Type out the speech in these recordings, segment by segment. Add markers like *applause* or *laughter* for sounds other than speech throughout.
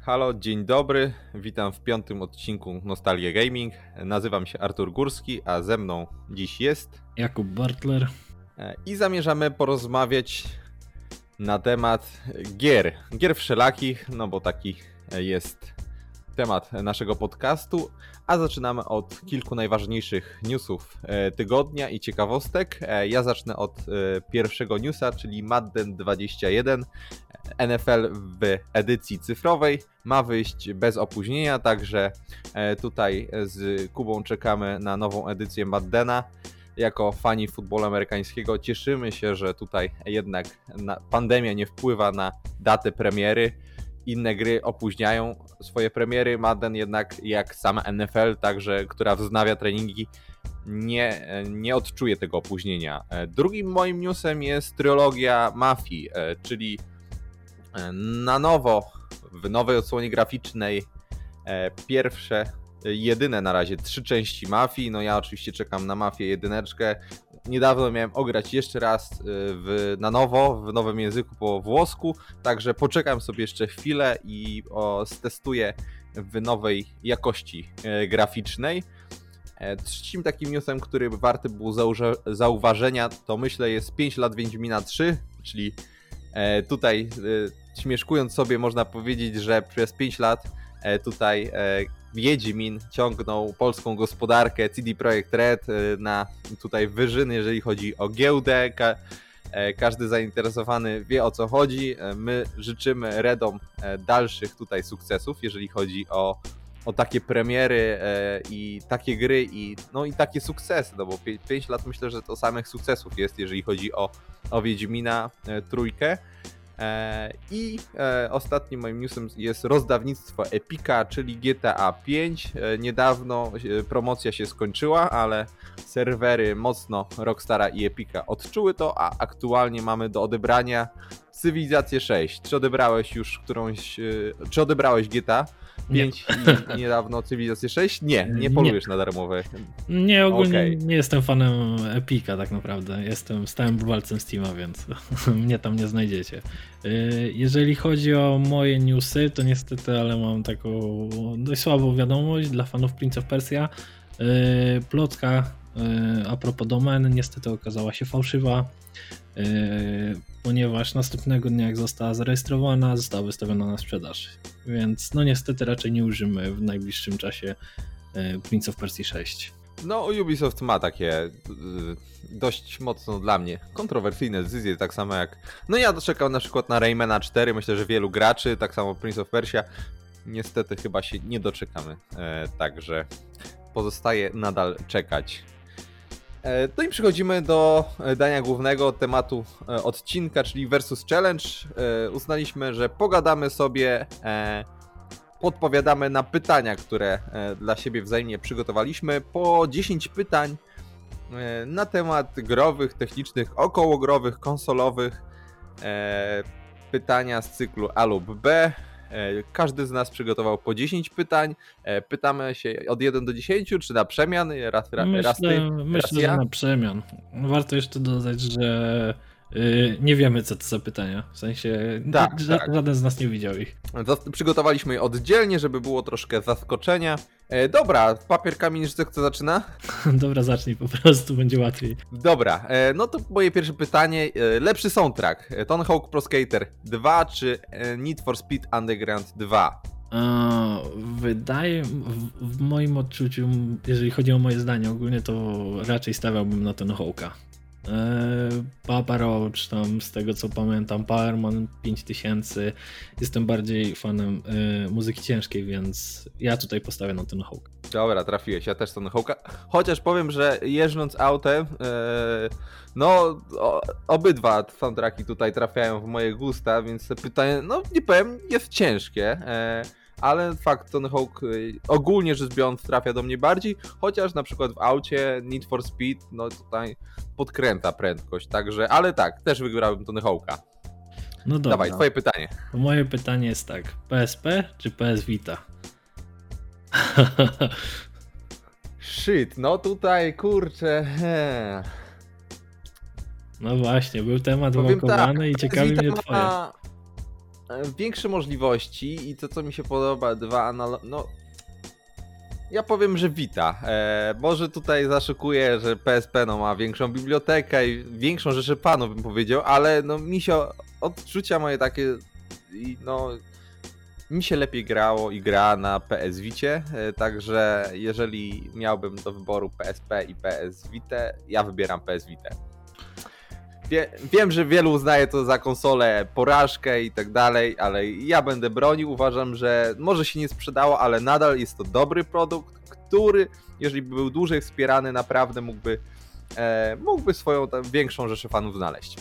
Halo, dzień dobry. Witam w piątym odcinku Nostalgia Gaming. Nazywam się Artur Górski, a ze mną dziś jest Jakub Bartler. E, i zamierzamy porozmawiać na temat gier. Gier wszelakich, no bo taki jest temat naszego podcastu, a zaczynamy od kilku najważniejszych newsów e, tygodnia i ciekawostek. E, ja zacznę od pierwszego newsa, czyli Madden 21. NFL w edycji cyfrowej ma wyjść bez opóźnienia, także tutaj z Kubą czekamy na nową edycję Maddena jako fani futbolu amerykańskiego cieszymy się, że tutaj jednak pandemia nie wpływa na datę premiery. Inne gry opóźniają swoje premiery. Madden jednak, jak sama NFL, także która wznawia treningi, nie, nie odczuje tego opóźnienia. Drugim moim newsem jest trylogia Mafii, e, czyli e, na nowo, w nowej odsłonie graficznej, e, pierwsze jedyne na razie trzy części Mafii. No ja oczywiście czekam na Mafię jedyneczkę. Niedawno miałem ograć jeszcze raz y, w, na nowo, w nowym języku po włosku, także poczekam sobie jeszcze chwilę i o, stestuję w nowej jakości e, graficznej. E, trzecim takim newsem, który warty był zauważenia, to myślę jest 5 lat Wiedźmina 3, czyli e, tutaj śmieszkując sobie można powiedzieć, że przez 5 lat tutaj Wiedźmin ciągnął polską gospodarkę CD Projekt Red y, na tutaj wyżyny, jeżeli chodzi o giełdę. E, każdy zainteresowany wie o co chodzi. E, my życzymy Redom e, dalszych tutaj sukcesów, jeżeli chodzi o, o takie premiery i takie gry i, no i takie sukcesy, no bo 5 lat myślę, że to samych sukcesów jest, jeżeli chodzi o, o Wiedźmina trójkę. E, I e, ostatnim moim newsem jest rozdawnictwo Epika, czyli GTA 5. E, niedawno promocja się skończyła, ale serwery mocno Rockstara i Epika odczuły to, a aktualnie mamy do odebrania Cywilizację 6. Czy odebrałeś już którąś. Czy odebrałeś GTA? 5 nie. i niedawno Cywilizację 6? Nie, nie polujesz nie. na darmowe. Nie, ogólnie okay. nie jestem fanem Epika tak naprawdę. Jestem stałym bywalcem Steama, więc *laughs* mnie tam nie znajdziecie. Y, jeżeli chodzi o moje newsy, to niestety, ale mam taką dość słabą wiadomość dla fanów Prince of Persia. Y, plotka a propos domeny niestety okazała się fałszywa. Yy, ponieważ następnego dnia jak została zarejestrowana, została wystawiona na sprzedaż. Więc no niestety raczej nie użymy w najbliższym czasie yy, Prince of Persia 6. No, Ubisoft ma takie dość mocno dla mnie kontrowersyjne decyzje, tak samo jak. No, ja doczekał na przykład na Raymana 4, myślę, że wielu graczy, tak samo Prince of Persia. Niestety chyba się nie doczekamy, e, także pozostaje nadal czekać. E, no i przechodzimy do e, dania głównego tematu e, odcinka, czyli Versus Challenge. Uznaliśmy, że pogadamy sobie, podpowiadamy na pytania, które dla siebie wzajemnie przygotowaliśmy. Po 10 pytań na temat growych, technicznych, okołogrowych, konsolowych. Pytania z cyklu A lub B. E, każdy z nas przygotował po 10 pytań. E, pytamy się od 1 do 10, czy na przemian? Raz, myślę, raz ty, myślę, raz że na przemian. Warto jeszcze dodać, że y, nie wiemy, co to za pytania. W sensie tak, tak. żaden z nas nie widział ich. Przygotowaliśmy je oddzielnie, żeby było troszkę zaskoczenia. E, dobra, papier, kamień, że kto zaczyna? *laughs* dobra, zacznij, po prostu będzie łatwiej. Dobra, e, no to moje pierwsze pytanie. E, lepszy soundtrack, Tony Hawk Pro Skater 2 czy Need for Speed Underground 2? E, wydaje, w, w, moim odczuciu, jeżeli chodzi o moje zdanie ogólnie, to raczej stawiałbym na Tony Hawka. E, Papa Roach, tam z tego co pamiętam, Powerman 5000. Jestem bardziej fanem y, muzyki ciężkiej, więc ja tutaj postawię na ten Hawk. Dobra, trafiłeś, ja też ten Hawka. Chociaż powiem, że jeżdżąc autem, y, no o, obydwa soundtracki tutaj trafiają w moje gusta, więc pytanie, no nie powiem, jest ciężkie. Y, ale fakt Tony Hawk y, ogólnie rzecz biorąc trafia do mnie bardziej, chociaż na przykład w aucie Need for Speed, no tutaj podkręta prędkość, także, ale tak, też wygrałbym Tony Hawka. No dobra. Dawaj, twoje pytanie. Moje pytanie jest tak, PSP czy PS Vita? *laughs* Shit, no tutaj kurczę. No właśnie, był temat Powiem tak, i ciekawi mnie twoje. ma większe możliwości i to, co mi się podoba, dwa analo... No, ja powiem, że Vita. E, może tutaj zaszukuję, że PSP no, ma większą bibliotekę i większą rzeszę panu, bym powiedział, ale no mi się odczucia moje takie i no mi się lepiej grało i gra na PS Vicie, e, także jeżeli miałbym do wyboru PSP i PS Vita, ja wybieram PS Vita. Wie, wiem, że wielu uznaje to za konsolę porażkę i tak dalej, ale ja będę bronił. Uważam, że może się nie sprzedało, ale nadal jest to dobry produkt, który, jeżeli by był dłużej wspierany, naprawdę mógłby, e, mógłby swoją tam, większą rzeszę fanów znaleźć.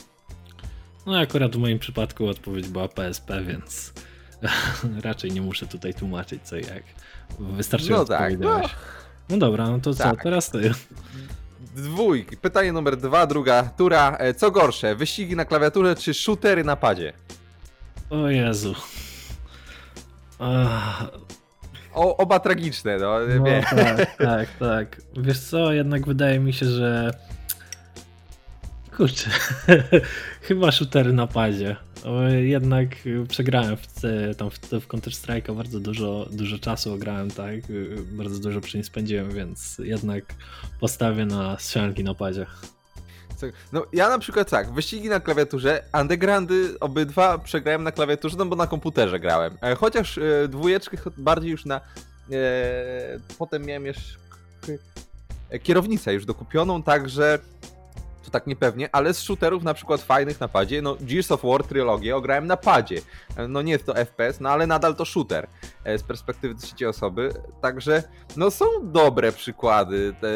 No akurat w moim przypadku odpowiedź była PSP, więc *laughs* raczej nie muszę tutaj tłumaczyć co i jak. Wystarczająco No tak, powiedziałeś. No dobra, no to co, Tak. teraz ty. *laughs* Dwójki. Pytanie numer dwa, druga tura. E, Co gorsze, wyścigi na klawiaturze czy shootery na padzie? O Jezu. Ach, O, oba tragiczne, no. no wie. tak, tak, tak. Wiesz co, jednak wydaje mi się, że kurczę, *laughs* chyba shootery na padzie. O, Jednak y, przegrałem w, tam w, w Counter Strike'a bardzo dużo, dużo czasu grałem, tak? Y, Bardzo dużo przy nim spędziłem, więc jednak postawię na strzelanki na padzie. Co- No ja na przykład tak, wyścigi na klawiaturze, undergroundy obydwa przegrałem na klawiaturze, no bo na komputerze grałem. E, Chociaż e, dwójeczkę bardziej już na... E, potem miałem jeszcze e, kierownicę już dokupioną, także to tak niepewnie, ale z shooterów na przykład fajnych na padzie, no Gears of War trylogię ograłem na padzie. E, No nie jest to FPS, no ale nadal to shooter e, z perspektywy trzeciej osoby, także no są dobre przykłady. Te,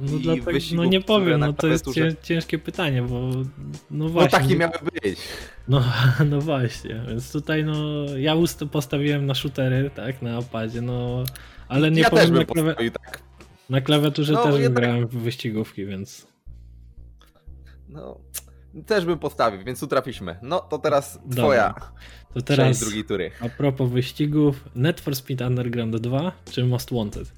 No, dlatego, no nie powiem, no to jest ciężkie pytanie, bo no No właśnie. takie miały być. No, *laughs* no właśnie, więc tutaj no ja ust postawiłem na shootery, tak, na padzie, no ale nie ja powiem na, postawił tak. na klawiaturze No, też jednak- grałem w wyścigówki, więc No, też bym postawił, więc tu trafiliśmy. No to teraz Dobra. twoja to część teraz drugiej tury. a propos wyścigów, Net for Speed Underground 2 czy Most Wanted?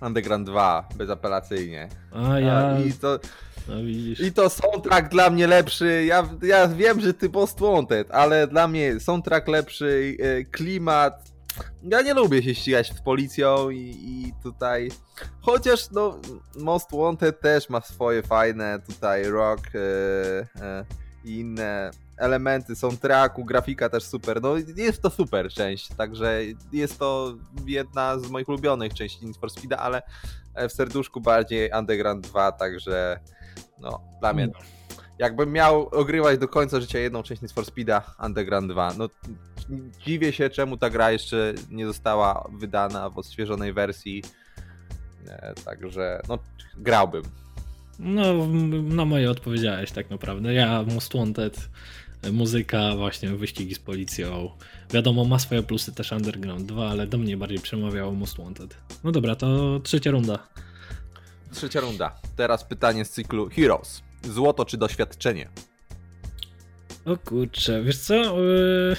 Underground 2, bezapelacyjnie. A ja, A, I to, no widzisz, I to soundtrack dla mnie lepszy. Ja, ja wiem, że ty Post Wanted, ale dla mnie soundtrack lepszy, e, klimat. Ja nie lubię się ścigać z policją i, i tutaj. Chociaż no, Most Wanted też ma swoje fajne tutaj rock e, e, i inne elementy soundtracku, grafika też super. No jest to super część, także jest to jedna z moich ulubionych części Need for Speeda, ale e, w serduszku bardziej Underground 2, także no, dla mnie. Jakbym miał ogrywać do końca życia jedną część Need for Speeda Underground 2, no dziwię się, czemu ta gra jeszcze nie została wydana w odświeżonej wersji. Także, no, grałbym. no na moje odpowiedziałeś tak naprawdę, ja Most Wanted, muzyka, właśnie wyścigi z policją, wiadomo ma swoje plusy też Underground 2, ale do mnie bardziej przemawiało Most Wanted. No dobra, to trzecia runda. Trzecia runda. Teraz pytanie z cyklu Heroes. Złoto czy doświadczenie? O kurczę, wiesz co? Yy,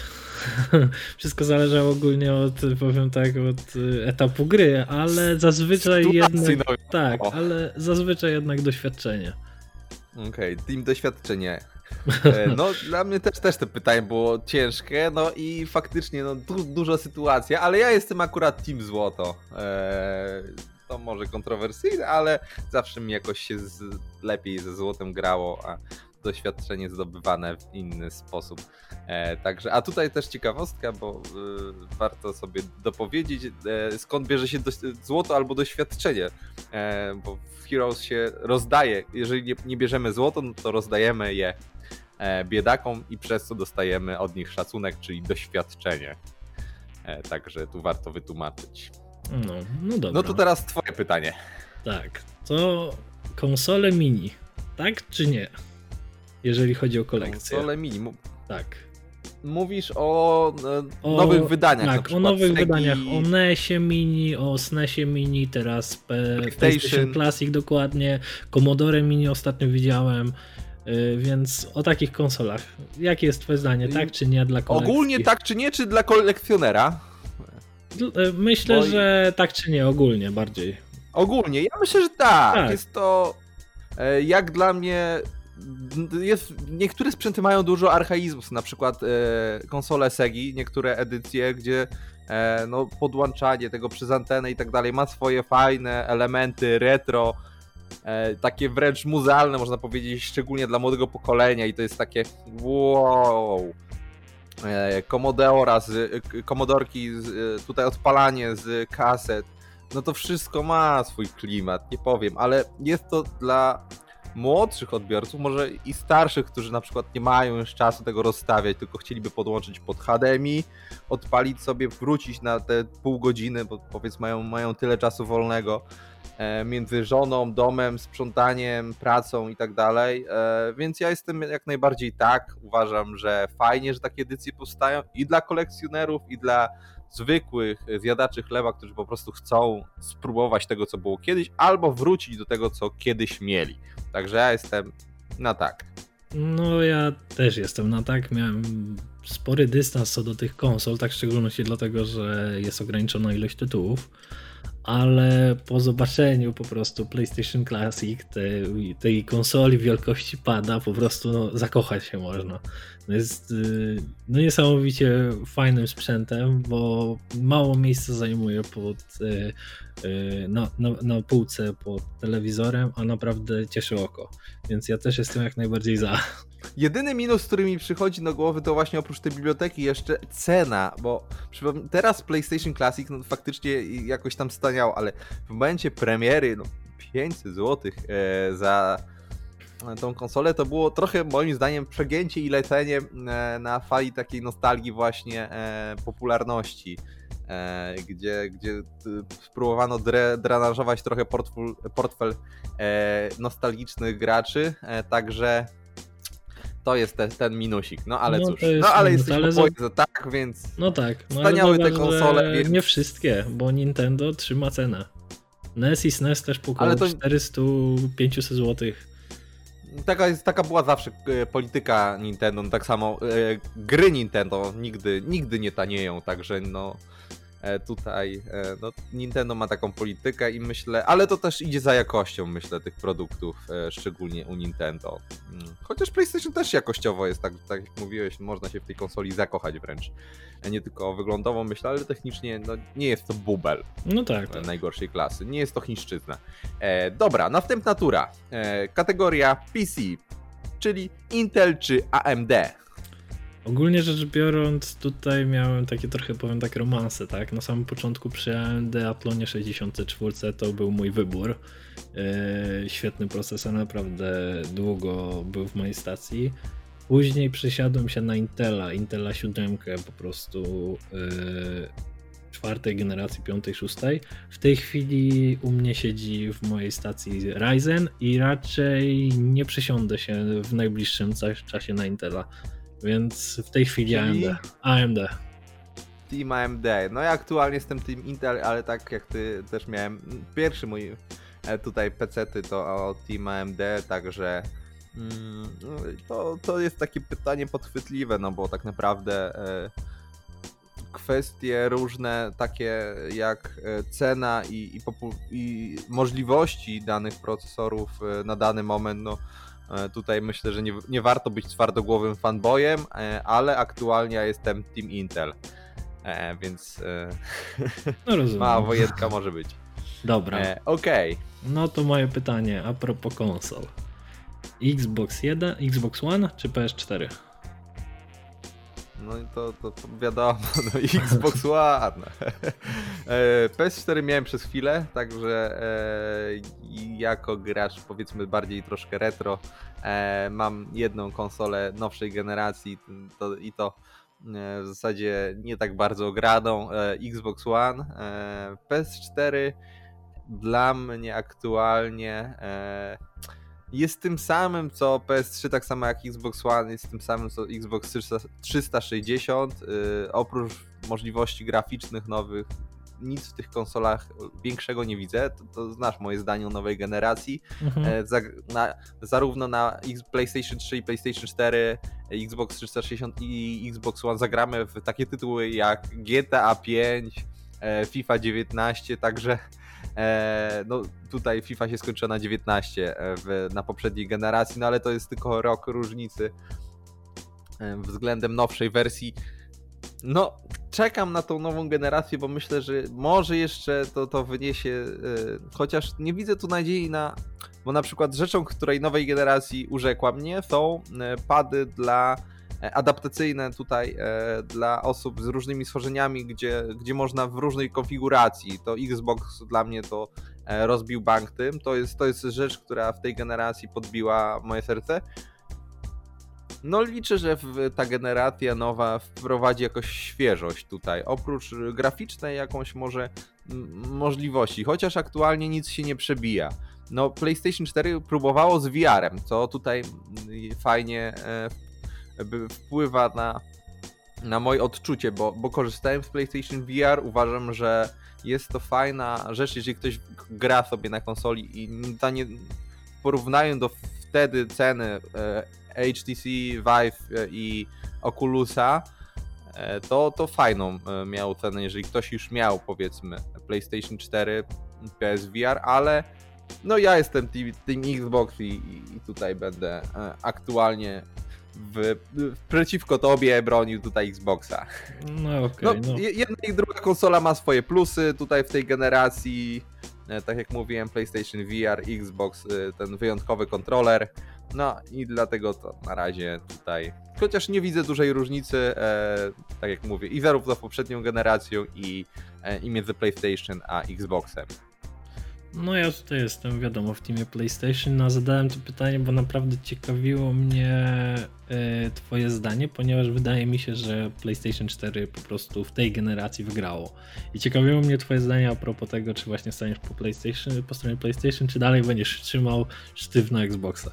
*laughs* Wszystko zależy ogólnie od, powiem tak, od y, etapu gry, ale zazwyczaj Sytuacji, jednak. Tak, O. ale zazwyczaj jednak doświadczenie. Okej, team doświadczenie. E, *laughs* No, dla mnie też, też to pytanie było ciężkie, no i faktycznie no, du duża sytuacja, ale ja jestem akurat team złoto. E, to może kontrowersyjne, ale zawsze mi jakoś się z, lepiej ze złotem grało, a doświadczenie zdobywane w inny sposób. E, także, a tutaj też ciekawostka, bo e, warto sobie dopowiedzieć, e, skąd bierze się doś- złoto albo doświadczenie. E, bo w Heroes się rozdaje. Jeżeli nie, nie bierzemy złoto, no to rozdajemy je e, biedakom i przez co dostajemy od nich szacunek, czyli doświadczenie. E, także tu warto wytłumaczyć. No, no dobra. No to teraz twoje pytanie. Tak, to konsole mini, tak czy nie? Jeżeli chodzi o kolekcję. Konsole mini. Tak. Mówisz o, e, O- nowych wydaniach. na Tak, o przykład nowych Segi, wydaniach, o NESie Mini, o SNESie Mini, teraz PlayStation. PlayStation Classic dokładnie, Commodore Mini ostatnio widziałem, y, więc o takich konsolach. Jakie jest twoje zdanie, tak czy nie dla kolekcji? Ogólnie tak czy nie, czy dla kolekcjonera? Myślę, Bo- że tak czy nie, ogólnie bardziej. Ogólnie, ja myślę, że tak. Tak. Jest to e, jak dla mnie jest, niektóre sprzęty mają dużo archaizmów, na przykład e, konsole Segi, niektóre edycje, gdzie e, no, podłączanie tego przez antenę i tak dalej ma swoje fajne elementy retro, e, takie wręcz muzealne można powiedzieć, szczególnie dla młodego pokolenia i to jest takie wow. E, Commodora z, Commodorki, z, tutaj odpalanie z kaset, no to wszystko ma swój klimat, nie powiem, ale jest to dla młodszych odbiorców, może i starszych, którzy na przykład nie mają już czasu tego rozstawiać, tylko chcieliby podłączyć pod HDMI, odpalić sobie, wrócić na te pół godziny, bo powiedz mają, mają tyle czasu wolnego e, między żoną, domem, sprzątaniem, pracą i tak dalej. E, więc ja jestem jak najbardziej tak. Uważam, że fajnie, że takie edycje powstają i dla kolekcjonerów, i dla zwykłych zjadaczy chleba, którzy po prostu chcą spróbować tego, co było kiedyś, albo wrócić do tego, co kiedyś mieli. Także ja jestem na tak. No ja też jestem na tak. Miałem spory dystans co do tych konsol, tak w szczególności dlatego, że jest ograniczona ilość tytułów ale po zobaczeniu po prostu PlayStation Classic, tej, tej konsoli wielkości pada, po prostu no, zakochać się można. No jest y, no, niesamowicie fajnym sprzętem, bo mało miejsca zajmuje pod, y, y, na, na, na półce pod telewizorem, a naprawdę cieszy oko. Więc ja też jestem jak najbardziej za. Jedyny minus, który mi przychodzi do głowy, to właśnie oprócz tej biblioteki jeszcze cena, bo teraz PlayStation Classic no, faktycznie jakoś tam staniał, ale w momencie premiery no, 500 zł e, za tą konsolę to było trochę moim zdaniem przegięcie i lecenie e, na fali takiej nostalgii właśnie e, popularności. E, gdzie, gdzie spróbowano dre, drenażować trochę portfel, portfel e, nostalgicznych graczy, e, także to jest te, ten minusik. No ale no, cóż, no ale minus, jesteśmy ale za... tak, więc no tak, no, wspaniałe te konsole. Więc... Nie wszystkie, bo Nintendo trzyma cenę. NES i SNES też po około to... 400-500 zł. Taka, jest, taka była zawsze e, polityka Nintendo, no tak samo e, gry Nintendo nigdy, nigdy nie tanieją, także no E, tutaj e, no, Nintendo ma taką politykę i myślę, ale to też idzie za jakością, myślę, tych produktów, e, szczególnie u Nintendo. Mm, chociaż PlayStation też jakościowo jest, tak, tak jak mówiłeś, można się w tej konsoli zakochać wręcz. Nie tylko wyglądowo myślę, ale technicznie no, nie jest to bubel. No tak, tak. Najgorszej klasy. Nie jest to chińszczyzna. E, dobra, następna tura. E, kategoria PC, czyli Intel czy AMD. Ogólnie rzecz biorąc, tutaj miałem takie trochę, powiem tak, romanse, tak? Na samym początku przy AMD Atlonie 64 to był mój wybór. Yy, świetny procesor, naprawdę długo był w mojej stacji. Później przesiadłem się na Intela, Intela 7 po prostu yy, czwartej generacji, piątej, szóstej. W tej chwili u mnie siedzi w mojej stacji Ryzen i raczej nie przesiądę się w najbliższym czasie na Intela. Więc w tej chwili Czyli... AMD. AMD. Team AMD. No ja aktualnie jestem Team Intel, ale tak jak ty też miałem pierwszy mój e, tutaj PC-ty to Team AMD, także mm, no, to, to jest takie pytanie podchwytliwe, no bo tak naprawdę e, kwestie różne takie jak e, cena i, i, i możliwości danych procesorów na dany moment, no tutaj myślę, że nie, nie warto być twardogłowym fanboyem, e, ale aktualnie ja jestem Team Intel. E, więc *laughs* no rozumiem. mała wojenka może być. Dobra. Okej. Okay. No to moje pytanie a propos konsol. Xbox 1, Xbox One czy PS4? No i to, to, to wiadomo, *laughs* no Xbox *laughs* One. E, PS4 miałem przez chwilę, także e, jako gracz powiedzmy bardziej troszkę retro e, mam jedną konsolę nowszej generacji to, i to w zasadzie nie tak bardzo ogradą Xbox One. PS4 dla mnie aktualnie jest tym samym co PS3, tak samo jak Xbox One, jest tym samym co Xbox 360. Yy, oprócz możliwości graficznych nowych, nic w tych konsolach większego nie widzę. To, to znasz moje zdanie o nowej generacji. Mhm. E, za, na, zarówno na PlayStation 3 i PlayStation 4, Xbox 360 i Xbox One zagramy w takie tytuły jak GTA 5, e, FIFA 19, także no tutaj FIFA się skończyła na 19 w, na poprzedniej generacji, no ale to jest tylko rok różnicy względem nowszej wersji. No, czekam na tą nową generację, bo myślę, że może jeszcze to, to wyniesie, chociaż nie widzę tu nadziei na bo na przykład rzeczą, której nowej generacji urzekła mnie, są e, pady dla e, adaptacyjne tutaj e, dla osób z różnymi schorzeniami, gdzie, gdzie można w różnej konfiguracji. To Xbox dla mnie to rozbił bank tym. To jest, to jest rzecz, która w tej generacji podbiła moje serce. No liczę, że ta generacja nowa wprowadzi jakąś świeżość tutaj. Oprócz graficznej jakąś może możliwości, chociaż aktualnie nic się nie przebija no PlayStation 4 próbowało z VR-em, co tutaj fajnie e, wpływa na, na moje odczucie, bo, bo korzystałem z PlayStation VR, uważam, że jest to fajna rzecz, jeżeli ktoś gra sobie na konsoli i nie, porównają do wtedy ceny e, HTC Vive e, i Oculusa, to, to fajną miał cenę, jeżeli ktoś już miał powiedzmy PlayStation 4, PSVR, ale no ja jestem team, team Xbox i, i, tutaj będę e, aktualnie w, w, przeciwko tobie bronił tutaj Xboxa. No okej. Okay, no, no. Jedna i druga konsola ma swoje plusy tutaj w tej generacji. E, tak jak mówiłem, PlayStation VR, Xbox, e, ten wyjątkowy kontroler. No i dlatego to na razie tutaj. Chociaż nie widzę dużej różnicy, e, tak jak mówię, i zarówno z poprzednią generacją, i, e, i między PlayStation a Xboxem. No ja tutaj jestem, wiadomo, w teamie PlayStation, no zadałem to pytanie, bo naprawdę ciekawiło mnie twoje zdanie, ponieważ wydaje mi się, że PlayStation 4 po prostu w tej generacji wygrało. I ciekawiło mnie twoje zdanie a propos tego, czy właśnie staniesz po PlayStation, po stronie PlayStation, czy dalej będziesz trzymał sztywno Xboxa.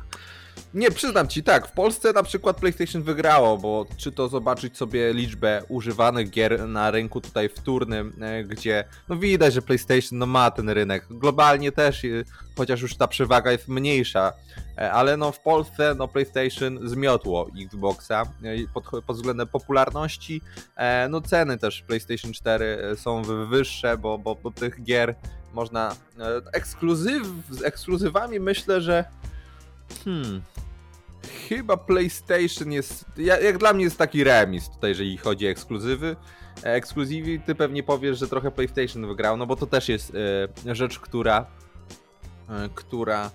Nie, przyznam ci, tak, w Polsce na przykład PlayStation wygrało, bo czy to zobaczyć sobie liczbę używanych gier na rynku tutaj wtórnym, e, gdzie no widać, że PlayStation no ma ten rynek. Globalnie też, e, chociaż już ta przewaga jest mniejsza, e, ale no w Polsce no PlayStation zmiotło Xboxa pod, pod względem popularności. No ceny też PlayStation 4 są wyższe, bo, bo, bo tych gier można ekskluzyw, z ekskluzywami myślę, że Hmm. Chyba PlayStation jest. Jak dla mnie jest taki remis tutaj, jeżeli chodzi o ekskluzywy. E, ekskluzywy, ty pewnie powiesz, że trochę PlayStation wygrał, no bo to też jest e, rzecz, która. E, która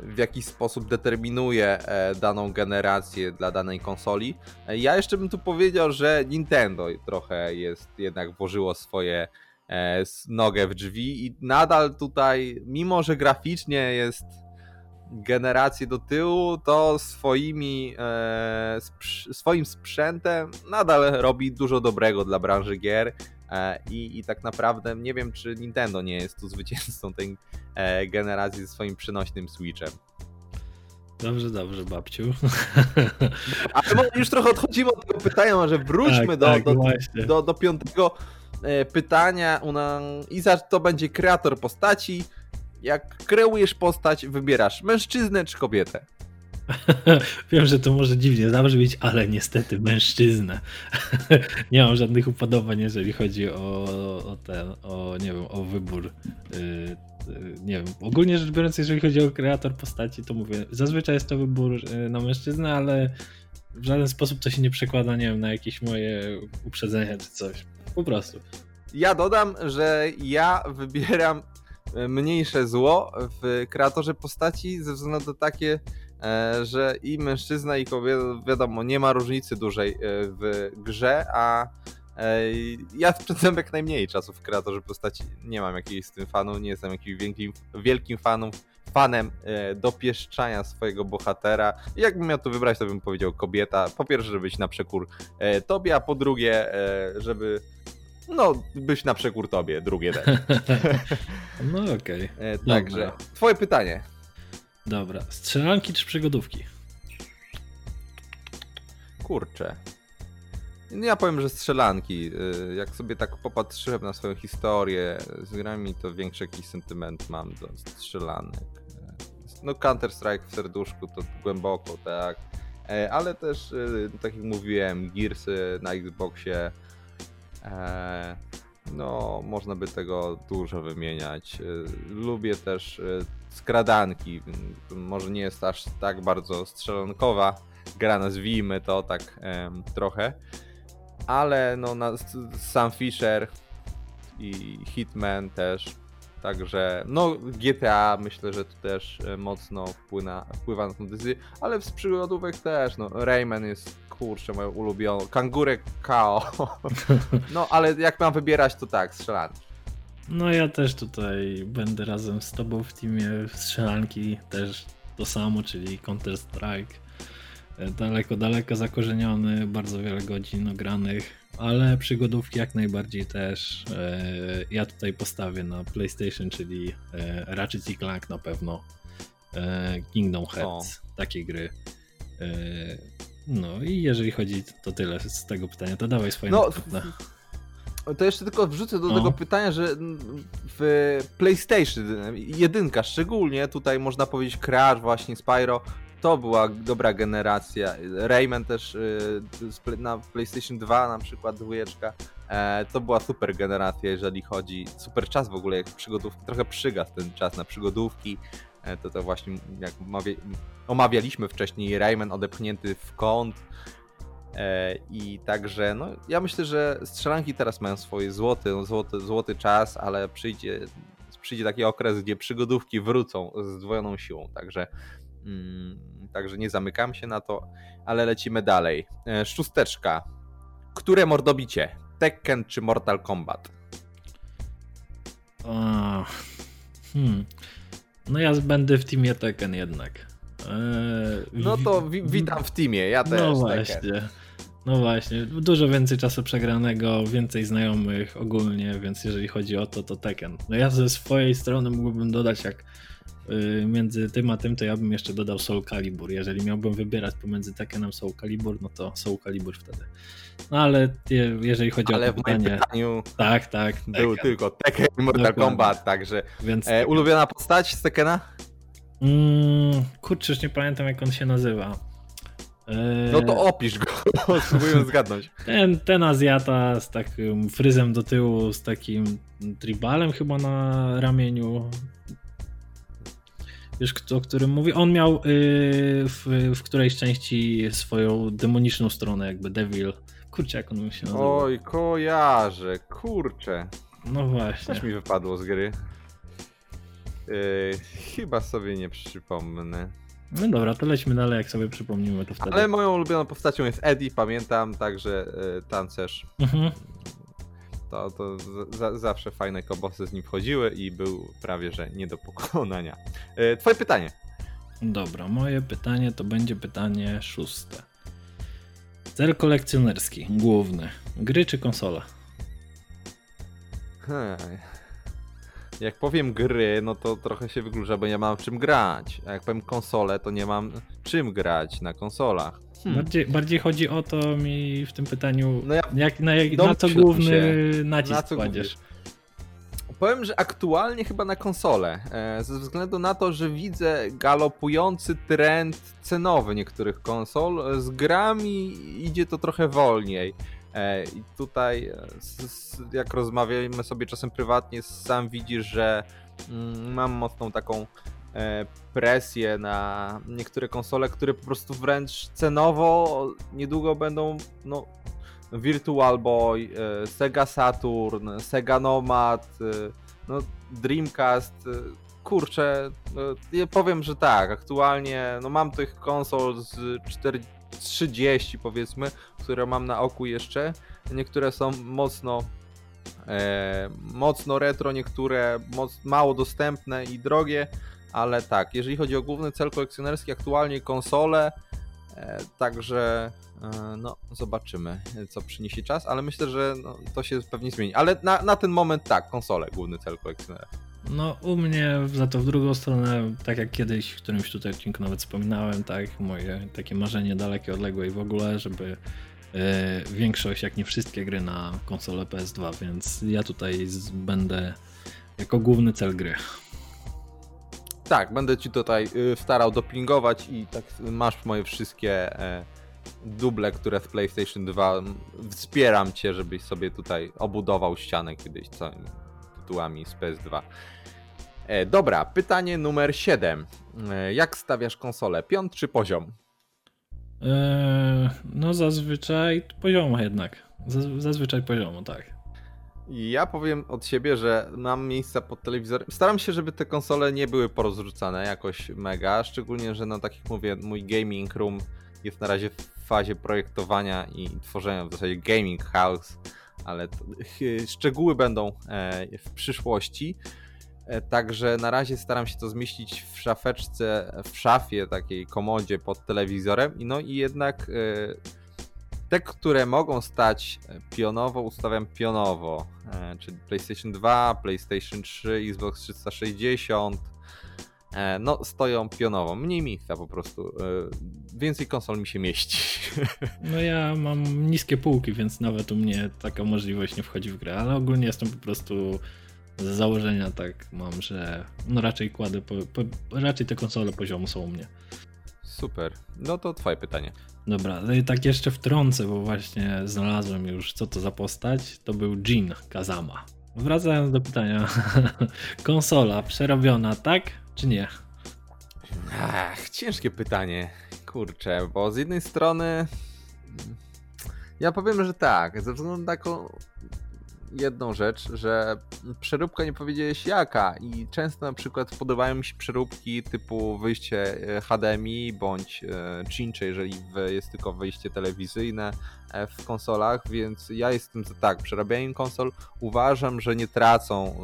w jakiś sposób determinuje e, daną generację dla danej konsoli. E, ja jeszcze bym tu powiedział, że Nintendo trochę jest jednak włożyło swoje e, nogę w drzwi i nadal tutaj, mimo że graficznie jest generację do tyłu, to swoimi, swoim sprzętem nadal robi dużo dobrego dla branży gier. E, i, I tak naprawdę nie wiem, czy Nintendo nie jest tu *laughs* zwycięzcą tej e, generacji ze swoim przenośnym Switchem. Dobrze, dobrze, babciu. *laughs* Ale już trochę odchodzimy od tego pytania, może wróćmy tak, do, tak, do, do, do, piątego e, pytania. I za to będzie kreator postaci jak kreujesz postać, wybierasz mężczyznę czy kobietę? *laughs* Wiem, że to może dziwnie zabrzmieć, ale niestety mężczyznę. *laughs* nie mam żadnych upodobań, jeżeli chodzi o, o ten, o nie wiem, o wybór. Yy, nie wiem, ogólnie rzecz biorąc, jeżeli chodzi o kreator postaci, to mówię, zazwyczaj jest to wybór y, na mężczyznę, ale w żaden sposób to się nie przekłada, nie wiem, na jakieś moje uprzedzenia czy coś. Po prostu. Ja dodam, że ja wybieram mniejsze zło w kreatorze postaci ze względu na takie, e, że i mężczyzna i kobieta, wiadomo, nie ma różnicy dużej e, w grze, a e, ja spędzam jak najmniej czasu w kreatorze postaci. Nie mam jakiegoś z tym fanu, nie jestem jakimś wielkim, wielkim fanem, fanem dopieszczania swojego bohatera. Jakbym miał to wybrać, to bym powiedział kobieta. Po pierwsze, żeby być na przekór tobie, a po drugie, żeby no, byś na przekór tobie, drugie też. *laughs* *laughs* no okej. Okay. E, także, twoje pytanie. Dobra, strzelanki czy przygodówki? Kurczę. Ja powiem, że strzelanki. E, jak sobie tak popatrzyłem na swoją historię z grami, to większy jakiś sentyment mam do strzelanek. E, no Counter-Strike w serduszku to głęboko, tak. Ale też, tak jak mówiłem, Gearsy na Xboxie, no można by tego dużo wymieniać. Lubię też skradanki, może nie jest aż tak bardzo strzelankowa gra, nazwijmy to tak trochę, ale no sam Fisher i Hitman też Także no GTA myślę, że to też e, mocno wpływa, na tę decyzję, ale z przygodówek też, no Rayman jest kurczę moją ulubioną, Kangurek KO. *laughs* No ale jak mam wybierać to tak, strzelanki. No ja też tutaj będę razem z tobą w teamie strzelanki, też to samo, czyli Counter Strike. E, daleko, daleko zakorzeniony, bardzo wiele godzin ogranych ale przygodówki jak najbardziej też. E, ja tutaj postawię na PlayStation, czyli e, Ratchet i Clank na pewno, Kingdom Hearts, o. takie gry. No i jeżeli chodzi, to tyle z tego pytania, to dawaj swoje no, To jeszcze tylko wrzucę do o. tego pytania, że w PlayStation jedynka szczególnie, tutaj można powiedzieć Crash, właśnie Spyro, to była dobra generacja. Rayman też y, na PlayStation 2 na przykład dwójeczka. E, to była super generacja, jeżeli chodzi. Super czas w ogóle, jak przygodówki. Trochę przygasł ten czas na przygodówki. E, to to właśnie, jak omawialiśmy wcześniej, Rayman odepchnięty w kąt. E, I także, no, ja myślę, że strzelanki teraz mają swój złoty, złoty, złoty czas, ale przyjdzie, przyjdzie taki okres, gdzie przygodówki wrócą z zdwojoną siłą. Także Mm, także nie zamykam się na to, ale lecimy dalej. E, szósteczka. Które mordobicie? Tekken czy Mortal Kombat? O, hmm. No ja będę w teamie Tekken jednak. Eee, no to wi witam w teamie, ja też. No właśnie. Tekken. No właśnie, dużo więcej czasu przegranego, więcej znajomych ogólnie, więc jeżeli chodzi o to, to Tekken. No ja ze swojej strony mógłbym dodać, jak Y, między tym a tym, to ja bym jeszcze dodał Soul Calibur. Jeżeli miałbym wybierać pomiędzy Tekkenem Soul Calibur, no to Soul Calibur wtedy. No ale jeżeli chodzi ale o to pytanie... Ale w pytaniu tak, tak, był Tekken. tylko Tekken i Mortal Dokładnie. Kombat, także Więc e, ulubiona postać z Tekkena? Mm, kurczę, już nie pamiętam jak on się nazywa. E, no to opisz go, *laughs* spróbuję zgadnąć. Ten, ten Azjata z takim fryzem do tyłu, z takim tribalem chyba na ramieniu. Wiesz, o którym mówi? On miał yy, w, w którejś części swoją demoniczną stronę, jakby Devil. Kurczę, jak on się nazywa? Oj, kojarzę, kurczę. No właśnie. Coś mi wypadło z gry. Yy, chyba sobie nie przypomnę. No dobra, to lećmy dalej, jak sobie przypomnimy to wtedy. Ale moją ulubioną postacią jest Eddie, pamiętam, także yy, tancerz. Mhm to, to za, zawsze fajne kobosy z nim wchodziły i był prawie że nie do pokonania. E, twoje pytanie. Dobra, moje pytanie to będzie pytanie szóste. Cel kolekcjonerski, główny. Gry czy konsola? Hmm. Jak powiem gry, no to trochę się wyklucza, bo nie mam czym grać. A jak powiem konsole, to nie mam czym grać na konsolach. Hmm. Bardziej, bardziej, chodzi o to mi w tym pytaniu, no ja jak, na, jak, na co główny się. nacisk na co kładziesz. Powiem, że aktualnie chyba na konsolę, e, ze względu na to, że widzę galopujący trend cenowy niektórych konsol. Z grami idzie to trochę wolniej. E, I tutaj, e, jak rozmawiamy sobie czasem prywatnie, sam widzisz, że mm, mam mocną taką E, presję na niektóre konsole, które po prostu wręcz cenowo niedługo będą no, Virtual Boy, e, Sega Saturn, Sega Nomad, e, no, Dreamcast. Kurczę, ja powiem, że tak, aktualnie no, mam tych konsol z 4, 30 powiedzmy, które mam na oku jeszcze. Niektóre są mocno e, mocno retro, niektóre moc, mało dostępne i drogie, ale tak, jeżeli chodzi o główny cel kolekcjonerski, aktualnie konsole, e, także e, no, zobaczymy, co przyniesie czas, ale myślę, że no, to się pewnie zmieni. Ale na, na ten moment tak, konsole, główny cel kolekcjonerski. No u mnie za to w drugą stronę, tak jak kiedyś w którymś tutaj odcinku nawet wspominałem, tak, moje takie marzenie dalekie, odległe i w ogóle, żeby e, większość, jak nie wszystkie gry na konsolę PS2, więc ja tutaj będę jako główny cel gry. Tak, będę ci tutaj y, starał dopingować i tak masz moje wszystkie e, duble, które w PlayStation 2. Wspieram cię, żebyś sobie tutaj obudował ścianę kiedyś całymi tytułami z PS2. E, dobra, pytanie numer 7. E, jak stawiasz konsolę? Piąt czy poziom? No zazwyczaj poziomo jednak. Zazwyczaj poziomo, tak. Ja powiem od siebie, że mam miejsca pod telewizorem. Staram się, żeby te konsole nie były porozrzucane jakoś mega, szczególnie, że no tak jak mówię, mój gaming room jest na razie w fazie projektowania i tworzenia w zasadzie gaming house, ale to, *laughs* szczegóły będą e, w przyszłości. E, także na razie staram się to zmieścić w szafeczce, w szafie takiej komodzie pod telewizorem. No i jednak e, te, które mogą stać pionowo, ustawiam pionowo. Czyli PlayStation 2, PlayStation 3, Xbox 360. No, stoją pionowo. Mniej miejsca po prostu. Więcej konsol mi się mieści. *laughs* No ja mam niskie półki, więc nawet u mnie taka możliwość nie wchodzi w grę, ale ogólnie jestem po prostu z założenia tak mam, że no raczej kładę, po, po, raczej te konsole poziomu są u mnie. Super. No to twoje pytanie. Dobra, no i tak jeszcze wtrącę, bo właśnie znalazłem już co to za postać. To był Jin Kazama. Wracając do pytania. *laughs* Konsola przerobiona, tak czy nie? Ach, ciężkie pytanie. Kurczę, bo z jednej strony ja powiem, że tak, ze względu na taką jedną rzecz, że przeróbka nie powiedziałeś jaka i często na przykład podobają mi się przeróbki typu wyjście e, HDMI bądź Cincze, jeżeli jest tylko wyjście telewizyjne e, w konsolach, więc ja jestem za tak, przerabianiem konsol. Uważam, że nie tracą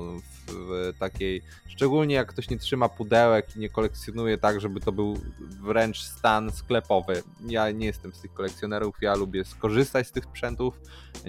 w takiej, szczególnie jak ktoś nie trzyma pudełek i nie kolekcjonuje tak, żeby to był wręcz stan sklepowy. Ja nie jestem z tych kolekcjonerów, ja lubię skorzystać z tych sprzętów.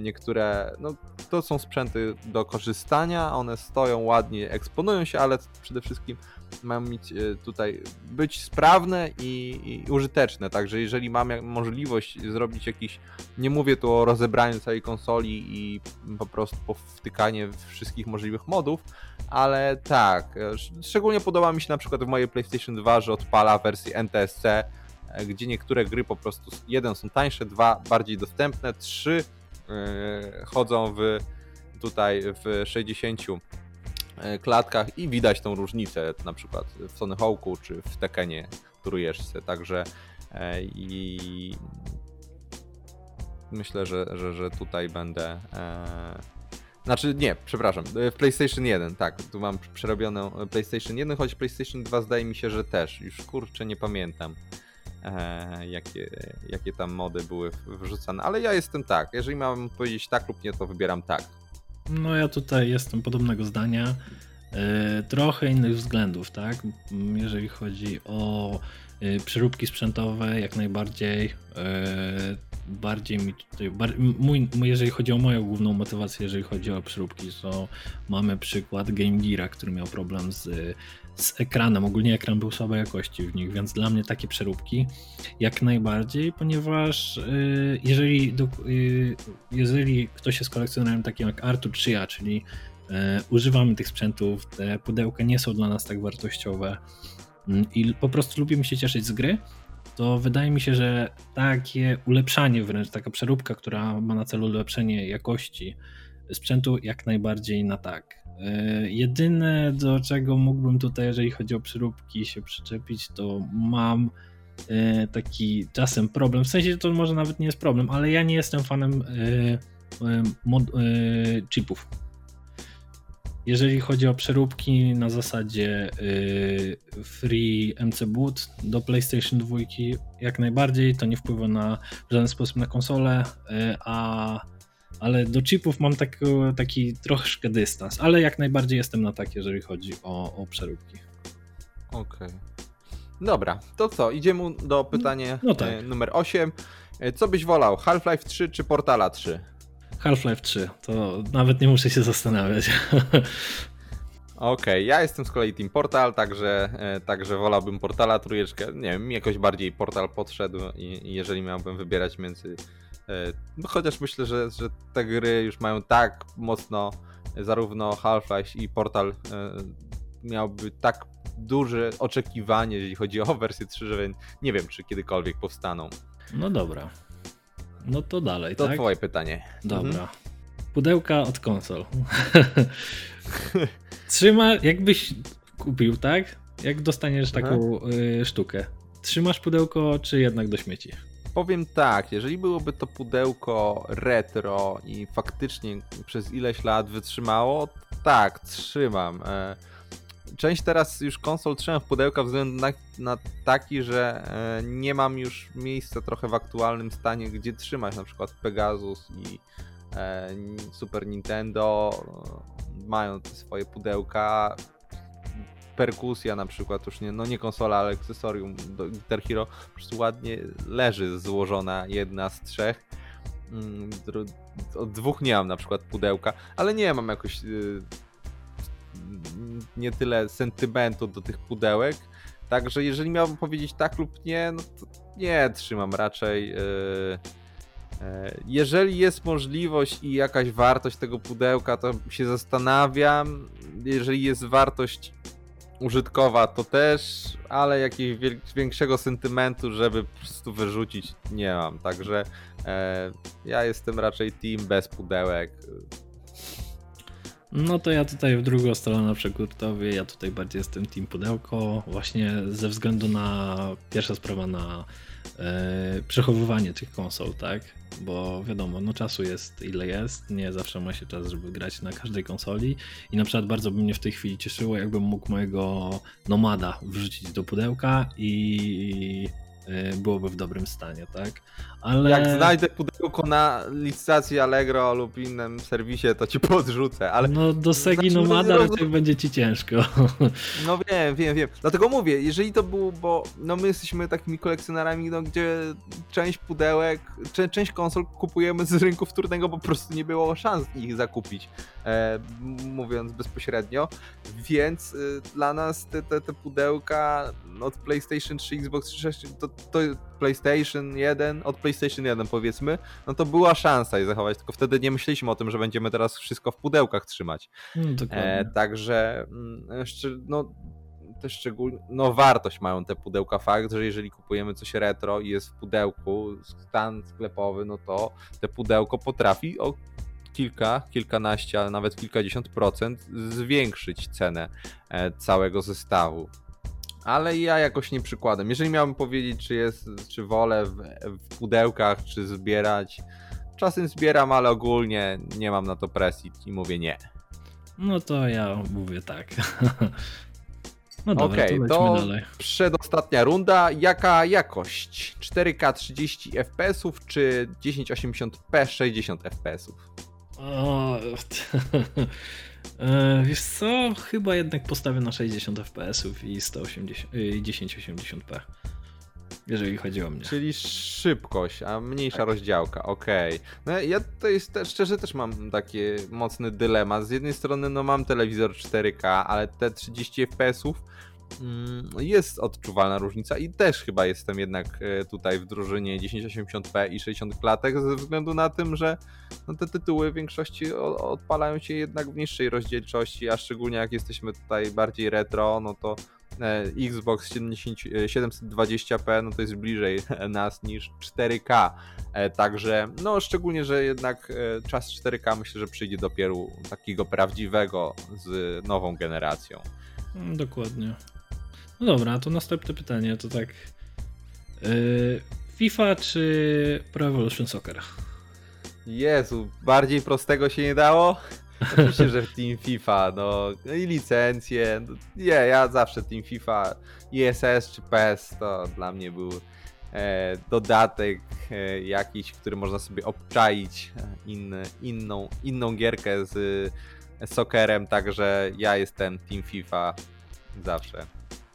Niektóre, no to są sprzęty do korzystania, one stoją ładnie, eksponują się, ale przede wszystkim mają mieć e, tutaj być sprawne i, i, użyteczne. Także jeżeli mam możliwość zrobić jakiś, nie mówię tu o rozebraniu całej konsoli i po prostu powtykanie wszystkich możliwych modów, ale tak, e, szczególnie podoba mi się na przykład w mojej PlayStation 2, że odpala wersję NTSC, e, gdzie niektóre gry po prostu jeden są tańsze, dwa bardziej dostępne, trzy yy, chodzą w tutaj w 60 klatkach i widać tą różnicę na przykład w Sony Hawku czy w Tekenie trójeczce, także i myślę, że, że, że tutaj będę znaczy nie, przepraszam, e, w PlayStation 1, tak, tu mam przerobioną PlayStation 1, choć PlayStation 2 zdaje mi się, że też, już kurczę nie pamiętam e, jakie, jakie tam mody były wrzucane, ale ja jestem tak, jeżeli mam powiedzieć tak lub nie, to wybieram tak. No ja tutaj jestem podobnego zdania, e, trochę innych względów, tak, jeżeli chodzi o e, przeróbki sprzętowe, jak najbardziej. E, bardziej mi tutaj, bar, mój, jeżeli chodzi o moją główną motywację, jeżeli chodzi o przeróbki, to mamy przykład Game Geara, który miał problem z, z ekranem. Ogólnie ekran był słabej jakości w nich, więc dla mnie takie przeróbki jak najbardziej, ponieważ y, jeżeli, y, jeżeli ktoś jest kolekcjonerem takim jak Artur 3A, czyli y, używamy tych sprzętów, te pudełka nie są dla nas tak wartościowe mm, i po prostu lubimy się cieszyć z gry, to wydaje mi się, że takie ulepszanie wręcz, taka przeróbka, która ma na celu ulepszenie jakości sprzętu, jak najbardziej na tak. E, jedyne, do czego mógłbym tutaj, jeżeli chodzi o przeróbki, się przyczepić, to mam e, taki czasem problem. W sensie to może nawet nie jest problem, ale ja nie jestem fanem e, mod, chipów jeżeli chodzi o przeróbki na zasadzie free MC Boot do PlayStation 2, jak najbardziej to nie wpływa na w żaden sposób na konsolę, a ale do chipów mam taki, taki troszkę dystans, ale jak najbardziej jestem na tak, jeżeli chodzi o, o przeróbki. Okej. Okay. Dobra, to co? Idziemy do pytania no tak. Y, numer 8. Y, co byś wolał, Half-Life 3 czy Portala 3? Half-Life 3, to nawet nie muszę się zastanawiać. *laughs* Okej, okay, ja jestem z kolei Team Portal, także, e, także wolałbym Portala trójeczkę. Nie wiem, mi jakoś bardziej Portal podszedł i, i jeżeli miałbym wybierać między... E, no chociaż myślę, że, że te gry już mają tak mocno, zarówno Half-Life i Portal e, miałby tak duże oczekiwanie, jeżeli chodzi o wersję 3, że nie wiem, czy kiedykolwiek powstaną. No dobra. No to dalej, To tak? twoje pytanie. Dobra. Mhm. Pudełka od konsol. *laughs* Trzyma, jakbyś kupił, tak? Jak dostaniesz taką y, sztukę. Trzymasz pudełko, czy jednak do śmieci? Powiem tak, jeżeli byłoby to pudełko retro i faktycznie przez ileś lat wytrzymało, tak, trzymam. E, Część teraz już konsol trzymam w pudełka względu na, na taki, że e, nie mam już miejsca trochę w aktualnym stanie, gdzie trzymać na przykład Pegasus i e, Super Nintendo mają te swoje pudełka. Perkusja na przykład, już nie, no nie konsola, ale akcesorium do Guitar Hero, po prostu ładnie leży złożona jedna z trzech. Mm, Od dwóch nie mam na przykład pudełka, ale nie mam jakoś y, nie tyle sentymentu do tych pudełek. Także jeżeli miałbym powiedzieć tak lub nie, no to nie trzymam raczej. y, y, Jeżeli jest możliwość i jakaś wartość tego pudełka, to się zastanawiam. Jeżeli jest wartość użytkowa, to też, ale jakiegoś większego sentymentu, żeby po prostu wyrzucić, nie mam. Także e, ja jestem raczej team bez pudełek. No to ja tutaj w drugą stronę przekrótowię, ja tutaj bardziej jestem team pudełko, właśnie ze względu na pierwsza sprawa na e, przechowywanie tych konsol, tak? Bo wiadomo, no czasu jest ile jest, nie zawsze ma się czas, żeby grać na każdej konsoli i na przykład bardzo by mnie w tej chwili cieszyło, jakbym mógł mojego Nomada wrzucić do pudełka i byłoby w dobrym stanie, tak? Ale... Jak znajdę pudełko na licytacji Allegro lub innym serwisie, to ci *laughs* podrzucę, ale No do Segi Znaczy, no, Nomada raczej będzie ci ciężko. *laughs* No wiem, wiem, wiem. Dlatego mówię, jeżeli to było, bo no my jesteśmy takimi kolekcjonerami, no gdzie część pudełek, część konsol kupujemy z rynku wtórnego, bo po prostu nie było szans ich zakupić, e, mówiąc bezpośrednio. Więc y, dla nas te, te, te pudełka od PlayStation 3, Xbox 360, to, to PlayStation 1, od PlayStation 1 powiedzmy, no to była szansa je zachować, tylko wtedy nie myśleliśmy o tym, że będziemy teraz wszystko w pudełkach trzymać. Dokładnie. E, także mm, jeszcze, no, też szczególnie, no wartość mają te pudełka fakt, że jeżeli kupujemy coś retro i jest w pudełku, stan sklepowy, no to te pudełko potrafi o kilka, kilkanaście, ale nawet kilkadziesiąt procent zwiększyć cenę e, całego zestawu. Ale ja jakoś nie przykładam. Jeżeli miałbym powiedzieć, czy jest, czy wolę w, w pudełkach, czy zbierać, czasem zbieram, ale ogólnie nie mam na to presji i mówię nie. No to ja mówię tak. *laughs* No dobra, Okej, to to- dalej. Przedostatnia runda. Jaka jakość? 4K 30 FPS czy 1080p 60 FPS? O, *laughs* e, wiesz co? Chyba jednak postawię na 60 fps i 180, y, 1080p. Jeżeli chodzi o mnie. Czyli szybkość, a mniejsza Tak. rozdziałka. Okej. No ja tutaj te, szczerze też mam taki mocny dylemat. Z jednej strony no mam telewizor 4K, ale te 30 FPS mm, jest odczuwalna różnica i też chyba jestem jednak e, tutaj w drużynie 1080p i 60 klatek ze względu na tym, że no te tytuły w większości odpalają się jednak w niższej rozdzielczości, a szczególnie jak jesteśmy tutaj bardziej retro, no to e, Xbox 70, e, 720p, no to jest bliżej *laughs* nas niż 4K. E, Także, no szczególnie, że jednak czas 4K myślę, że przyjdzie dopiero takiego prawdziwego z nową generacją. Mm, Dokładnie. No dobra, to następne pytanie to tak. y, FIFA czy Pro Evolution Soccer? Jezu, bardziej prostego się nie dało? Oczywiście, że Team FIFA, no no i licencje. No, nie, ja zawsze Team FIFA, ISS czy PES to dla mnie był e, dodatek e, jakiś, który można sobie obczaić e, inny, inną, inną gierkę z soccerem, także ja jestem Team FIFA zawsze.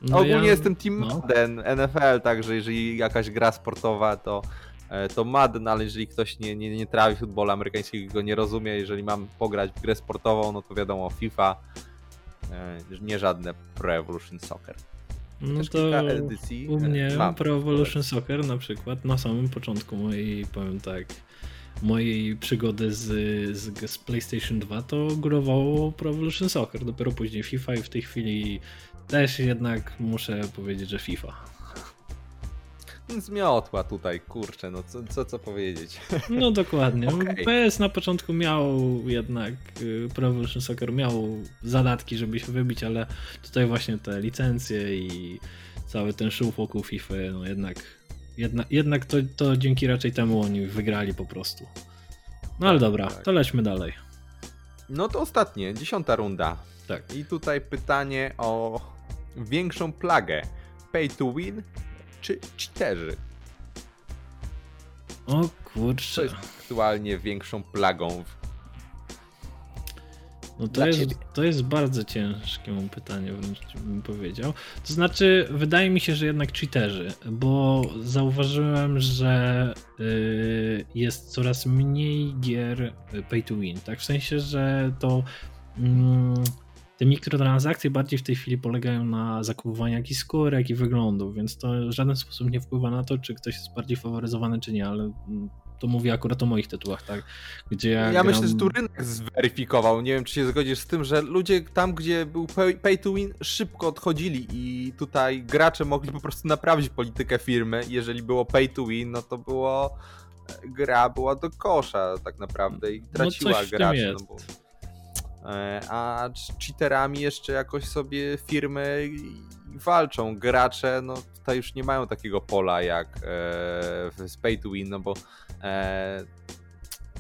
No Ogólnie ja- jestem Team no. Madden, NFL, także jeżeli jakaś gra sportowa, to, e, to Madden, ale jeżeli ktoś nie, nie, nie trawi futbolu amerykańskiego, go nie rozumie, jeżeli mam pograć w grę sportową, no to wiadomo FIFA, e, nie żadne Pro Evolution Soccer. No Też to edycji u e, mnie mam. Pro Evolution Soccer na przykład na samym początku mojej, powiem tak, mojej przygody z, z, z PlayStation 2 to górowało Pro Evolution Soccer, dopiero później FIFA i w tej chwili też jednak muszę powiedzieć, że FIFA. zmiotła tutaj, kurczę, no co, co, co powiedzieć. *laughs* No dokładnie. *laughs* Okay. PS na początku miał jednak, y, Pro Evolution Soccer miał zadatki, żeby się wybić, ale tutaj właśnie te licencje i cały ten show wokół FIFA, no jednak, jednak, jednak to, to dzięki raczej temu oni wygrali po prostu. No ale dobra, tak. to lećmy dalej. No to ostatnie, dziesiąta runda. Tak. I tutaj pytanie o większą plagę. Pay to win czy cheaterzy? O kurczę. Co jest aktualnie większą plagą no to jest, to jest bardzo ciężkie pytanie, wręcz bym powiedział. To znaczy, wydaje mi się, że jednak cheaterzy, bo zauważyłem, że y, jest coraz mniej gier pay to win. Tak, w sensie, że to. Mm, te mikrotransakcje bardziej w tej chwili polegają na zakupowaniu jakichś skórek i wyglądów, więc to w żaden sposób nie wpływa na to, czy ktoś jest bardziej faworyzowany, czy nie, ale mm, to mówię akurat o moich tytułach, tak? Gdzie ja, ja gram... myślę, że tu rynek zweryfikował. Nie wiem, czy się zgodzisz z tym, że ludzie tam, gdzie był pay to win, szybko odchodzili i tutaj gracze mogli po prostu naprawić politykę firmy. Jeżeli było pay to win, no to było e, gra była do kosza tak naprawdę i no traciła no graczy. No bo... E, a cheaterami jeszcze jakoś sobie firmy walczą. Gracze, no tutaj już nie mają takiego pola jak e, w Pay to Win, no bo e,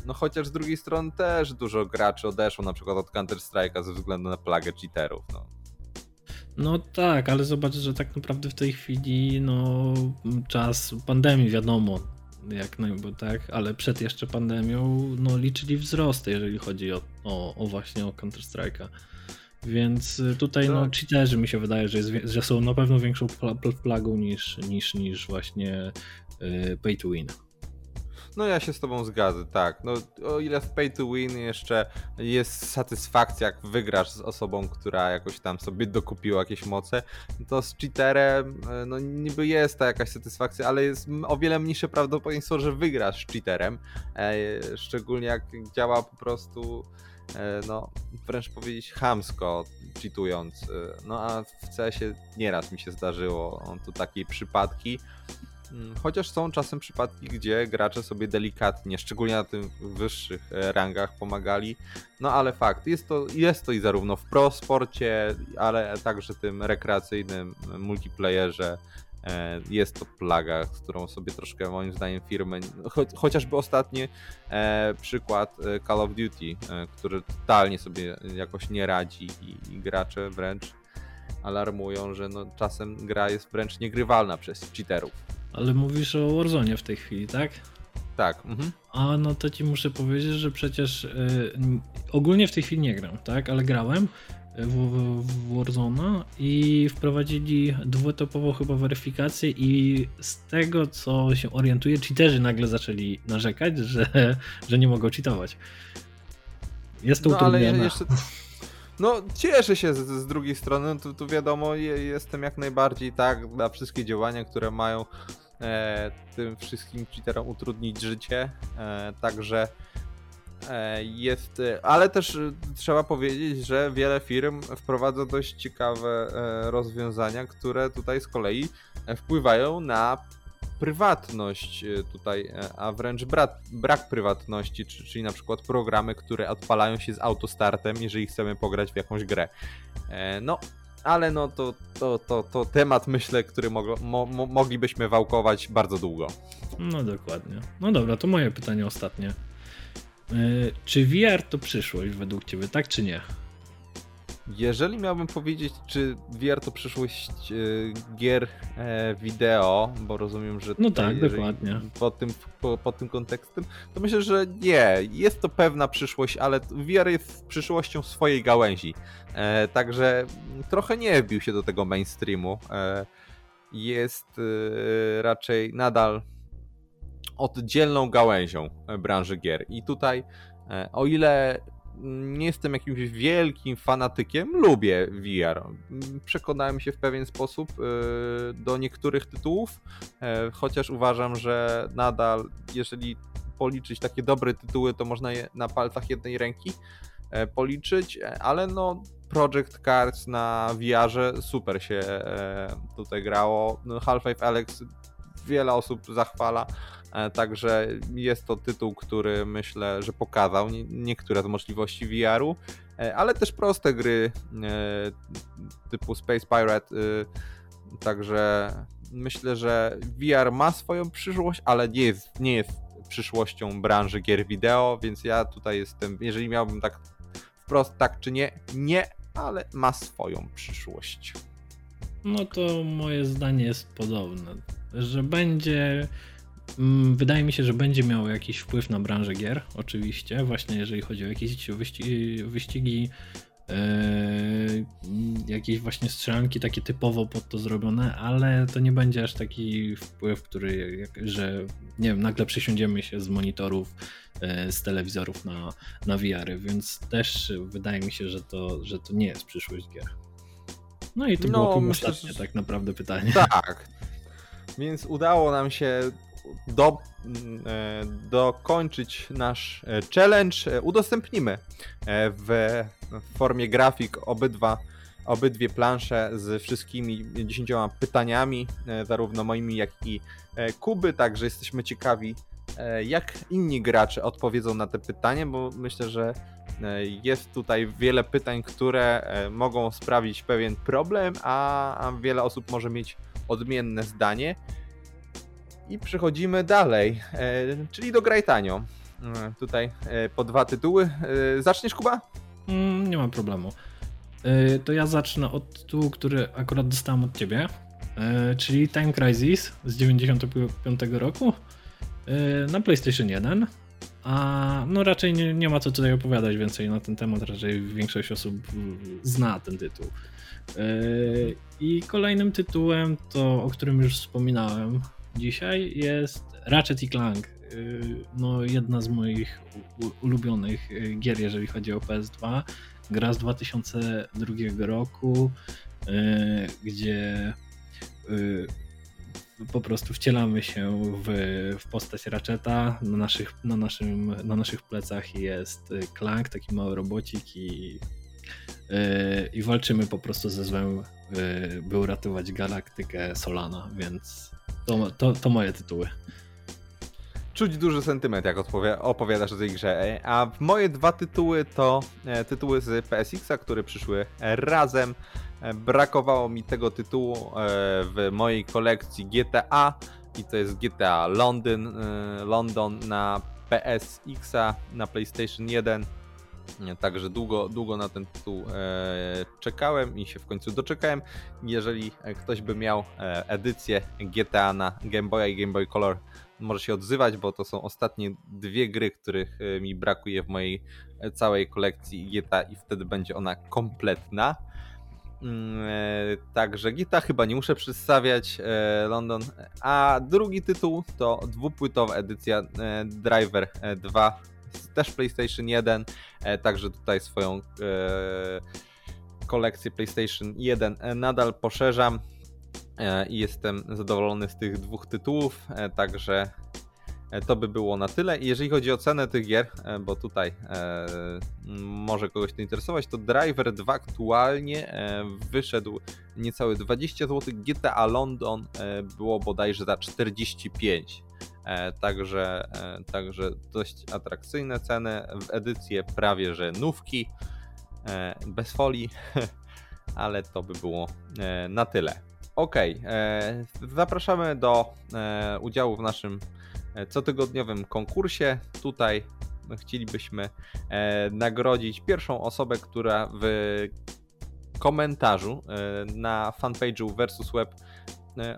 no chociaż z drugiej strony też dużo graczy odeszło na przykład od Counter Strike'a ze względu na plagę cheaterów. No. No tak, ale zobacz, że tak naprawdę w tej chwili no czas pandemii wiadomo, jak najbardziej, tak, ale przed jeszcze pandemią no liczyli wzrosty, jeżeli chodzi o, o, o właśnie o Counter Strike'a. Więc y, tutaj no, tak. cheaterzy mi się wydaje, że, jest, że są na pewno większą plagą niż, niż, niż właśnie yy, pay to win. No ja się z tobą zgadzam, tak. No o ile w pay to win jeszcze jest satysfakcja, jak wygrasz z osobą, która jakoś tam sobie dokupiła jakieś moce, to z cheaterem, e, no niby jest ta jakaś satysfakcja, ale jest o wiele mniejsze prawdopodobieństwo, że wygrasz z cheaterem. E, szczególnie jak działa po prostu E, no wręcz powiedzieć chamsko cheatując. No a w CS-ie nieraz mi się zdarzyło tu takie przypadki. Mm, chociaż są czasem przypadki, gdzie gracze sobie delikatnie, szczególnie na tych wyższych e, rangach pomagali. No ale fakt, jest to, jest to i zarówno w pro sporcie, ale także tym rekreacyjnym multiplayerze E, jest to plaga, z którą sobie troszkę moim zdaniem firmy, cho chociażby ostatni e, przykład e, Call of Duty, e, który totalnie sobie jakoś nie radzi i, i gracze wręcz alarmują, że no, czasem gra jest wręcz niegrywalna przez cheaterów. Ale mówisz o Warzone w tej chwili, tak? Tak. Mhm. A no to ci muszę powiedzieć, że przecież y, ogólnie w tej chwili nie gram, tak? Ale grałem w, w Warzona i wprowadzili dwuetapową chyba weryfikację i z tego co się orientuje, cheaterzy nagle zaczęli narzekać, że, *laughs* że nie mogą cheatować. Jest to no, utrudnione. Ale jeszcze... *laughs* No, cieszę się z, z drugiej strony, no tu, tu wiadomo, je, jestem jak najbardziej tak na wszystkie działania, które mają e, tym wszystkim cheaterom utrudnić życie. E, także E, jest, e, ale też e, trzeba powiedzieć, że wiele firm wprowadza dość ciekawe rozwiązania, które tutaj z kolei wpływają na prywatność tutaj, a wręcz brak, brak prywatności, czyli na przykład programy, które odpalają się z autostartem, jeżeli chcemy pograć w jakąś grę. No, ale no to, to, to, to temat myślę, który mo, mo, moglibyśmy wałkować bardzo długo. No dokładnie. No dobra, to moje pytanie ostatnie. E, czy VR to przyszłość według Ciebie, tak czy nie? Jeżeli miałbym powiedzieć, czy VR to przyszłość e, gier e, wideo, bo rozumiem, że. No tak, dokładnie. Pod tym, po, pod tym kontekstem, to myślę, że nie. Jest to pewna przyszłość, ale VR jest przyszłością swojej gałęzi. także trochę nie wbił się do tego mainstreamu. jest raczej nadal oddzielną gałęzią e, branży gier. I tutaj, e, o ile nie jestem jakimś wielkim fanatykiem, lubię VR. Przekonałem się w pewien sposób e, do niektórych tytułów, chociaż uważam, że nadal, jeżeli policzyć takie dobre tytuły, to można je na palcach jednej ręki policzyć, ale no Project Cards na VR-ze super się tutaj grało. No, Half-Life Alex wiele osób zachwala. E, także jest to tytuł, który myślę, że pokazał niektóre z możliwości VR-u, e, ale też proste gry typu Space Pirate. Także myślę, że VR ma swoją przyszłość, ale nie jest, nie jest przyszłością branży gier wideo, więc ja tutaj jestem, jeżeli miałbym tak wprost tak czy nie, nie, ale ma swoją przyszłość. No to moje zdanie jest podobne, że będzie Wydaje mi się, że będzie miał jakiś wpływ na branżę gier, oczywiście, właśnie jeżeli chodzi o jakieś wyścigi, wyścigi Yy, jakieś właśnie strzelanki takie typowo pod to zrobione, ale to nie będzie aż taki wpływ, który, że nie wiem, nagle przesiądziemy się z monitorów, yy, z telewizorów na, na VR-y, więc też wydaje mi się, że to, że to nie jest przyszłość gier. No i to no, było myślę, ostatnie że... tak naprawdę pytanie. Tak. Więc udało nam się do, e, dokończyć nasz e, challenge, e, udostępnimy w formie grafik obydwa, obydwie plansze z wszystkimi dziesięcioma pytaniami, zarówno moimi, jak i Kuby, także jesteśmy ciekawi, jak inni gracze odpowiedzą na te pytania, bo myślę, że jest tutaj wiele pytań, które mogą sprawić pewien problem, a wiele osób może mieć odmienne zdanie. I przechodzimy dalej, e, czyli do Grajtanio. E, tutaj e, po dwa tytuły. Zaczniesz, Kuba? Mm, nie ma problemu. To ja zacznę od tytułu, który akurat dostałem od ciebie, czyli Time Crisis z 95 roku na PlayStation 1. A no raczej nie, nie ma co tutaj opowiadać więcej na ten temat, raczej większość osób zna ten tytuł. I kolejnym tytułem to, o którym już wspominałem, dzisiaj jest Ratchet i Clank. Y, no, jedna z moich ulubionych y, gier, jeżeli chodzi o PS2. Gra z 2002 roku, y, gdzie po prostu wcielamy się w, w postać Ratcheta. Na naszych, na, naszym, na naszych plecach jest Clank, taki mały robocik i, i walczymy po prostu ze złem, by uratować galaktykę Solana, więc to, to, to moje tytuły. Czuć duży sentyment, jak opowiadasz o tej grze. A moje dwa tytuły to e, tytuły z PSX-a, które przyszły razem. E, brakowało mi tego tytułu e, w mojej kolekcji GTA i to jest GTA London na PSX-a, na PlayStation 1 Także długo, długo na ten tytuł e, czekałem i się w końcu doczekałem. Jeżeli ktoś by miał e, edycję GTA na Game Boy i Game Boy Color, może się odzywać, bo to są ostatnie dwie gry, których e, mi brakuje w mojej całej kolekcji GTA i wtedy będzie ona kompletna. Mm, także GTA chyba nie muszę przedstawiać London. A drugi tytuł to dwupłytowa edycja Driver 2 też PlayStation 1, e, także tutaj swoją e, kolekcję PlayStation 1 e, nadal poszerzam i jestem zadowolony z tych dwóch tytułów, także to by było na tyle. Jeżeli chodzi o cenę tych gier, bo tutaj może kogoś to interesować, to Driver 2 aktualnie wyszedł niecałe 20 zł, GTA London było bodajże za 45 E, także, e, także dość atrakcyjne ceny w edycję prawie że nówki, e, bez folii, *laughs* ale to by było na tyle. Ok, zapraszamy do udziału w naszym cotygodniowym konkursie. Tutaj chcielibyśmy nagrodzić pierwszą osobę, która w komentarzu na fanpage'u Versus Web E,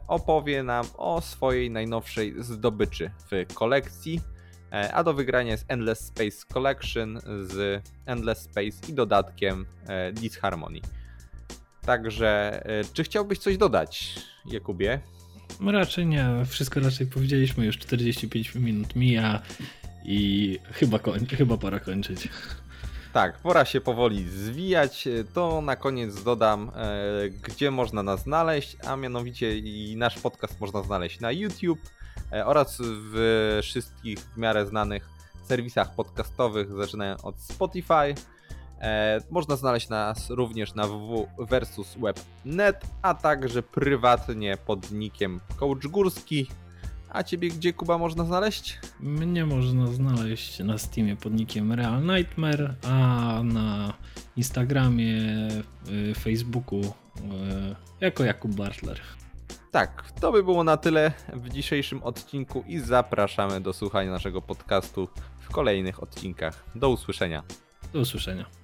opowie nam o swojej najnowszej zdobyczy w kolekcji. E, a do wygrania jest Endless Space Collection z Endless Space i dodatkiem e, Disharmony. Także, czy chciałbyś coś dodać, Jakubie? No raczej nie, wszystko raczej powiedzieliśmy, już 45 minut mija i chyba, koń, chyba pora kończyć. Tak, pora się powoli zwijać. To na koniec dodam, e, gdzie można nas znaleźć, a mianowicie i nasz podcast można znaleźć na YouTube e, oraz w wszystkich w miarę znanych serwisach podcastowych, zaczynając od Spotify. E, można znaleźć nas również na www.versusweb.net, a także prywatnie pod nickiem Coach Górski A ciebie gdzie, Kuba, można znaleźć? Mnie można znaleźć na Steamie pod nickiem Real Nightmare, a na Instagramie, y, Facebooku y, jako Jakub Bartler. Tak, to by było na tyle w dzisiejszym odcinku i zapraszamy do słuchania naszego podcastu w kolejnych odcinkach. Do usłyszenia. Do usłyszenia.